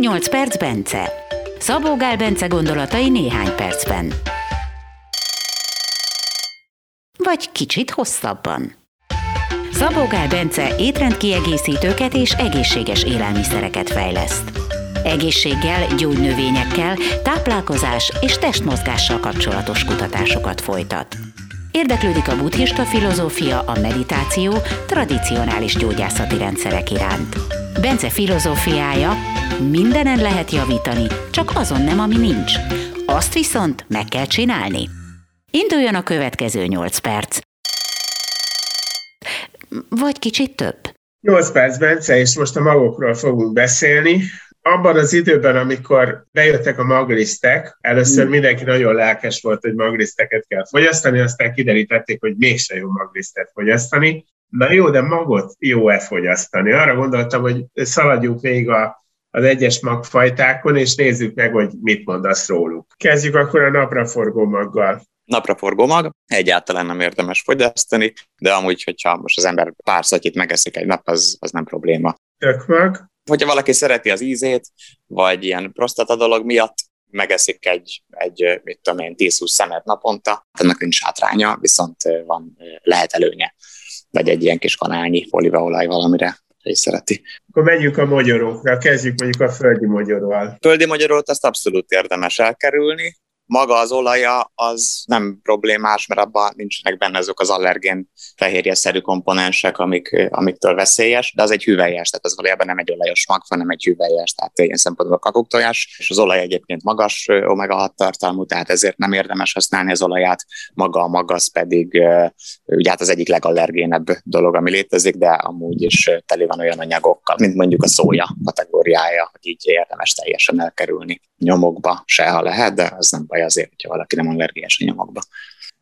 8 perc Bence. Szabó Gál Bence gondolatai néhány percben. Vagy kicsit hosszabban. Szabó Gál Bence étrendkiegészítőket és egészséges élelmiszereket fejleszt. Egészséggel, gyógynövényekkel, táplálkozás és testmozgással kapcsolatos kutatásokat folytat. Érdeklődik a buddhista filozófia, a meditáció, tradicionális gyógyászati rendszerek iránt. Bence filozófiája, mindenen lehet javítani, csak azon nem, ami nincs. Azt viszont meg kell csinálni. Induljon a következő 8 perc. Vagy kicsit több. 8 perc, Bence, és most a magokról fogunk beszélni abban az időben, amikor bejöttek a maglisztek, először mm. mindenki nagyon lelkes volt, hogy magliszteket kell fogyasztani, aztán kiderítették, hogy mégse jó maglisztet fogyasztani. Na jó, de magot jó-e fogyasztani? Arra gondoltam, hogy szaladjunk végig a, az egyes magfajtákon, és nézzük meg, hogy mit mondasz róluk. Kezdjük akkor a napraforgó maggal napraforgó mag, egyáltalán nem érdemes fogyasztani, de amúgy, hogyha most az ember pár szatyit megeszik egy nap, az, az nem probléma. Tökmag? hogyha valaki szereti az ízét, vagy ilyen prostata dolog miatt megeszik egy, egy mit tudom én, 10-20 szemet naponta, ennek nincs hátránya, viszont van, lehet előnye. Vagy egy ilyen kis kanálnyi olívaolaj valamire, is szereti. Akkor menjünk a magyarókra, kezdjük mondjuk a földi magyaróval. Földi magyarót azt abszolút érdemes elkerülni, maga az olaja az nem problémás, mert abban nincsenek benne azok az allergén fehérjeszerű komponensek, amik, amiktől veszélyes, de az egy hüvelyes, tehát az valójában nem egy olajos mag, hanem egy hüvelyes, tehát ilyen szempontból kakuktojás, és az olaj egyébként magas omega-6 tartalmú, tehát ezért nem érdemes használni az olaját, maga a magas pedig ugye hát az egyik legallergénebb dolog, ami létezik, de amúgy is teli van olyan anyagokkal, mint mondjuk a szója kategóriája, hogy így érdemes teljesen elkerülni nyomokba, se ha lehet, de az nem baj baj azért, hogyha valaki nem allergiás a nyomokba.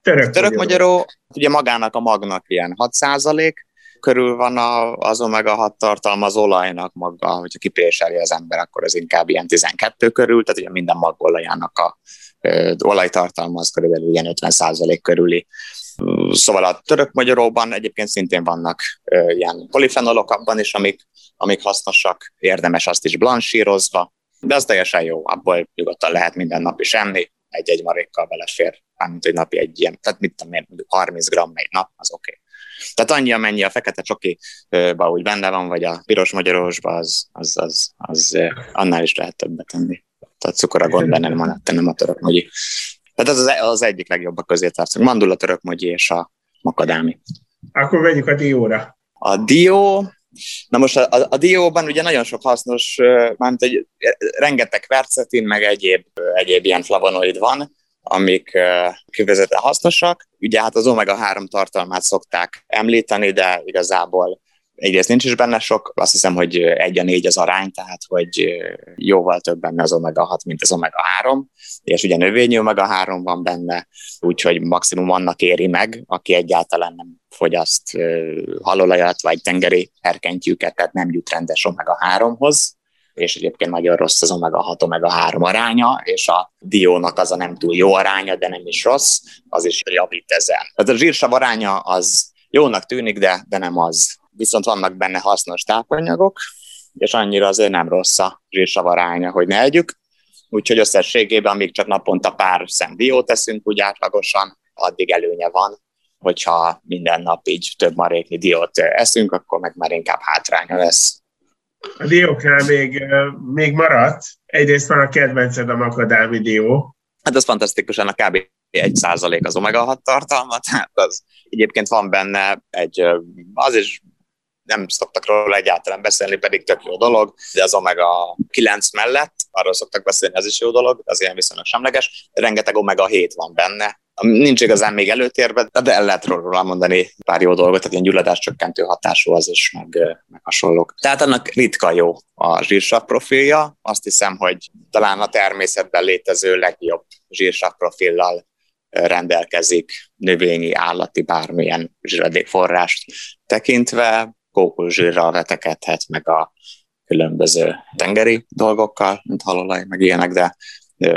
Török, török magyaró, ugye magának a magnak ilyen 6% körül van a, az omega-6 tartalma az olajnak maga, hogyha kipéseli az ember, akkor az inkább ilyen 12 körül, tehát ugye minden magolajának a ö, olajtartalma az körülbelül ilyen 50% körüli. Szóval a török magyaróban egyébként szintén vannak ö, ilyen polifenolok abban is, amik, amik hasznosak, érdemes azt is blansírozva, de az teljesen jó, abból nyugodtan lehet minden nap is enni, egy-egy marékkal belefér, mármint egy napi egy ilyen, tehát mit tudom én, 30 gram egy nap, az oké. Okay. Tehát annyi, amennyi a fekete csokiba úgy benne van, vagy a piros magyarosba, az, az, az, az, annál is lehet többet tenni. Tehát cukor a gond benne a, nem a török mogyi. Tehát az, az egyik legjobb a közé tartozunk. Mandula, török mogyi és a makadámi. Akkor vegyük a dióra. A dió, Na most a, a, a dióban ugye nagyon sok hasznos, mármint egy rengeteg vercetin, meg egyéb, egyéb ilyen flavonoid van, amik kifejezetten hasznosak. Ugye hát az omega-3 tartalmát szokták említeni, de igazából egyrészt nincs is benne sok, azt hiszem, hogy egy a négy az arány, tehát hogy jóval több benne az omega-6, mint az omega-3, és ugye növényi omega-3 van benne, úgyhogy maximum annak éri meg, aki egyáltalán nem fogyaszt halolajat vagy tengeri herkentyűket, tehát nem jut rendes omega-3-hoz, és egyébként nagyon rossz az omega-6, omega-3 aránya, és a diónak az a nem túl jó aránya, de nem is rossz, az is javít ezen. Tehát a zsírsav aránya az jónak tűnik, de, de nem az viszont vannak benne hasznos tápanyagok, és annyira azért nem rossz a zsírsav aránya, hogy ne együk. Úgyhogy összességében, amíg csak naponta pár szem diót teszünk úgy átlagosan, addig előnye van, hogyha minden nap így több maréknyi diót eszünk, akkor meg már inkább hátránya lesz. A dióknál még, még maradt. Egyrészt van a kedvenced a makadámi dió. Hát az fantasztikusan a kb. egy százalék az omega-6 tartalma, tehát az egyébként van benne egy, az is nem szoktak róla egyáltalán beszélni, pedig tök jó dolog, de az Omega 9 mellett, arról szoktak beszélni, ez is jó dolog, az ilyen viszonylag semleges, rengeteg Omega 7 van benne, nincs igazán még előtérben, de el lehet róla mondani pár jó dolgot, tehát ilyen gyulladás csökkentő hatású az is, meg, meg hasonlók. Tehát annak ritka jó a zsírsav profilja, azt hiszem, hogy talán a természetben létező legjobb zsírsav profillal rendelkezik növényi, állati, bármilyen zsíradékforrást tekintve, kókuszsírral vetekedhet, meg a különböző tengeri dolgokkal, mint halolaj, meg ilyenek, de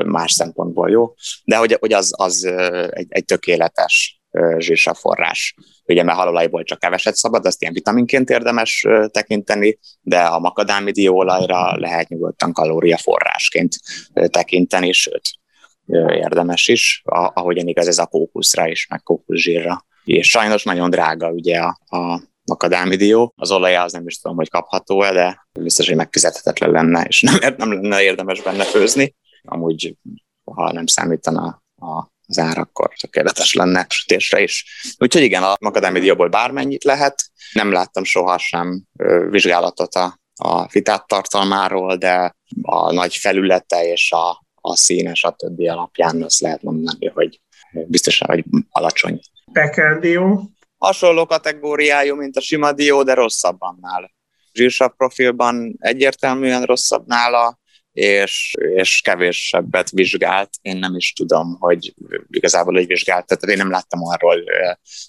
más szempontból jó. De hogy, hogy az, az egy, egy tökéletes zsírsav Ugye, mert halolajból csak keveset szabad, azt ilyen vitaminként érdemes tekinteni, de a makadámi dióolajra lehet nyugodtan kalóriaforrásként tekinteni, sőt, érdemes is, ahogyan igaz ez a kókuszra is, meg kókuszsírra. És sajnos nagyon drága ugye a, a makadámi dió. Az olaja az nem is tudom, hogy kapható-e, de biztos, hogy megfizethetetlen lenne, és nem, nem lenne érdemes benne főzni. Amúgy, ha nem számítana a az ár, akkor tökéletes lenne sütésre is. Úgyhogy igen, a makadámi dióból bármennyit lehet. Nem láttam sohasem vizsgálatot a, a fitát tartalmáról, de a nagy felülete és a, a színe, többi alapján azt lehet mondani, hogy biztosan, hogy alacsony. Pekendió? Hasonló kategóriájú, mint a sima dió, de rosszabb annál. Zsírsav profilban egyértelműen rosszabb nála, és, és kevésebbet vizsgált. Én nem is tudom, hogy igazából hogy vizsgált, tehát én nem láttam arról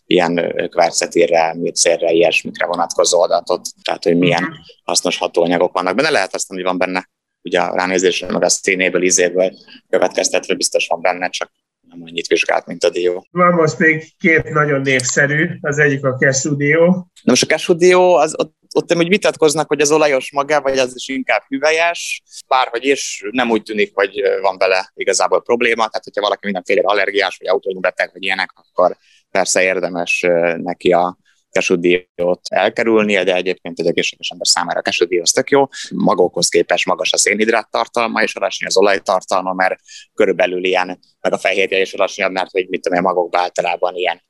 ilyen kvercetére, műcérre, ilyesmikre vonatkozó adatot, tehát hogy milyen uh-huh. hasznos hatóanyagok vannak benne. Lehet azt, hogy van benne ugye a ránézésre, meg a színéből, ízéből következtetve biztos van benne, csak nem annyit vizsgált, mint a dió. Van most még két nagyon népszerű, az egyik a Cashew dió. Na most a Cashew dió, az, ott, ott úgy vitatkoznak, hogy az olajos maga, vagy az is inkább hüvelyes, bárhogy is, nem úgy tűnik, hogy van vele igazából probléma, tehát hogyha valaki mindenféle allergiás, vagy autóbeteg, vagy ilyenek, akkor persze érdemes neki a kesúdiót elkerülnie, de egyébként egy egészséges ember számára a az tök jó. Magokhoz képest magas a szénhidrát tartalma, és alacsony az olajtartalma, mert körülbelül ilyen, meg a fehérje is alacsonyabb, mert hogy mit tudom, a magokban általában ilyen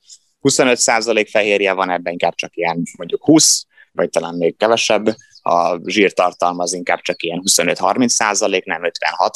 25% fehérje van, ebben inkább csak ilyen mondjuk 20, vagy talán még kevesebb, a zsírtartalma az inkább csak ilyen 25-30 százalék, nem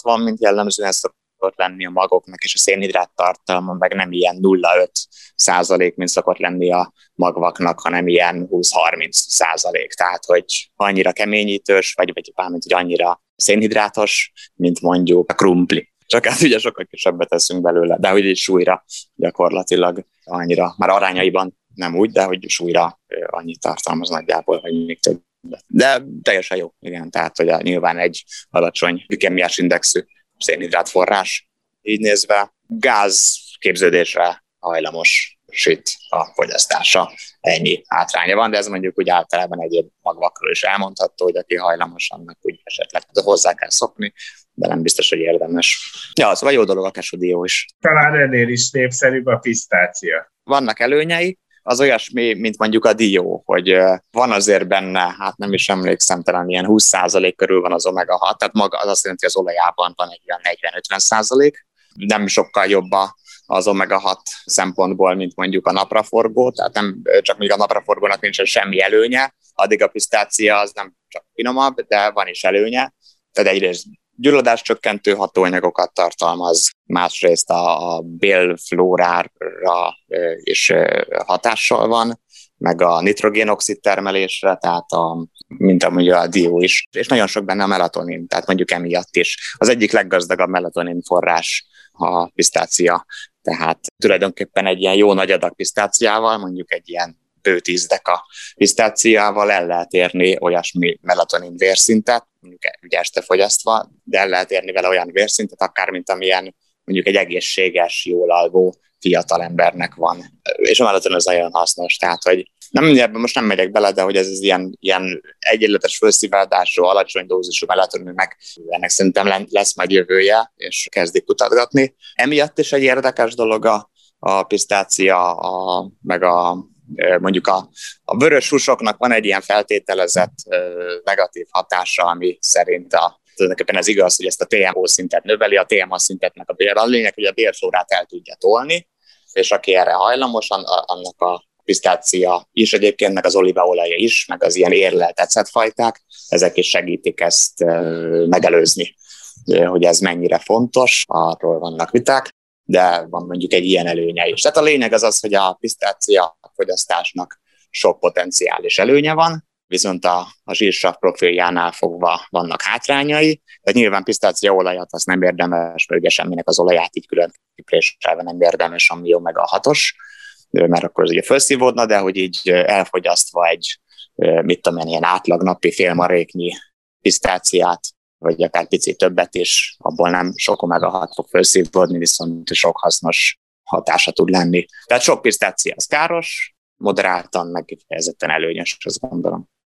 50-60, mint jellemzően szokott lenni a magoknak, és a szénhidrát tartalma meg nem ilyen 0,5 százalék, mint szokott lenni a magvaknak, hanem ilyen 20-30 százalék. Tehát, hogy annyira keményítős, vagy, vagy bármint, hogy annyira szénhidrátos, mint mondjuk a krumpli. Csak hát ugye sokkal kisebbet teszünk belőle, de hogy is súlyra gyakorlatilag annyira, már arányaiban nem úgy, de hogy súlyra annyit tartalmaz nagyjából, hogy még több. De teljesen jó, igen, tehát hogy nyilván egy alacsony glikemiás indexű szénhidrát forrás. Így nézve gáz képződésre hajlamos süt a fogyasztása. Ennyi hátránya van, de ez mondjuk úgy általában egyéb magvakról is elmondható, hogy aki hajlamos, annak úgy esetleg hozzá kell szokni, de nem biztos, hogy érdemes. Ja, az vagy jó dolog a kesodió is. Talán ennél is népszerűbb a pisztácia. Vannak előnyei, az olyasmi, mint mondjuk a dió, hogy van azért benne, hát nem is emlékszem, talán ilyen 20% körül van az omega-6, tehát maga az azt jelenti, hogy az olajában van egy olyan 40-50%, nem sokkal jobb az omega-6 szempontból, mint mondjuk a napraforgó, tehát nem csak még a napraforgónak nincsen semmi előnye, addig a pisztácia az nem csak finomabb, de van is előnye. Tehát egyrészt gyulladás csökkentő hatóanyagokat tartalmaz, másrészt a, a bélflórára is hatással van, meg a nitrogénoxid termelésre, tehát a, mint amúgy a dió is, és nagyon sok benne a melatonin, tehát mondjuk emiatt is. Az egyik leggazdagabb melatonin forrás a pisztácia, tehát tulajdonképpen egy ilyen jó nagy adag pisztáciával, mondjuk egy ilyen bő tíz deka pisztáciával el lehet érni olyasmi melatonin vérszintet, mondjuk ugye este fogyasztva, de el lehet érni vele olyan vérszintet, akár mint amilyen mondjuk egy egészséges, jól alvó fiatal embernek van. És a melatonin az nagyon hasznos, tehát hogy nem ebben most nem megyek bele, de hogy ez az ilyen, ilyen egyenletes felszívádású, alacsony dózisú melatoninnek ennek szerintem lesz majd jövője, és kezdik kutatgatni. Emiatt is egy érdekes dolog a, a pisztácia, a, meg a mondjuk a, a vörös húsoknak van egy ilyen feltételezett negatív hatása, ami szerint a tulajdonképpen ez igaz, hogy ezt a TMO szintet növeli, a TMO szintetnek a bér, a lényeg, hogy a bérflórát el tudja tolni, és aki erre hajlamos, annak a pisztácia is egyébként, meg az olívaolaja is, meg az ilyen érleltetszett fajták, ezek is segítik ezt megelőzni, hogy ez mennyire fontos, arról vannak viták de van mondjuk egy ilyen előnye is. Tehát a lényeg az az, hogy a pisztácia fogyasztásnak sok potenciális előnye van, viszont a, a zsírsav profiljánál fogva vannak hátrányai, de nyilván pisztácia olajat azt nem érdemes, mert ugye semminek az olaját így külön kipréselve nem érdemes, ami jó meg a hatos, mert akkor az ugye felszívódna, de hogy így elfogyasztva egy, mit tudom én, ilyen átlag napi félmaréknyi pisztáciát vagy akár picit többet is, abból nem sok omega 6 fog felszívódni, viszont sok hasznos hatása tud lenni. Tehát sok pisztácia az káros, moderáltan, meg kifejezetten előnyös, azt gondolom.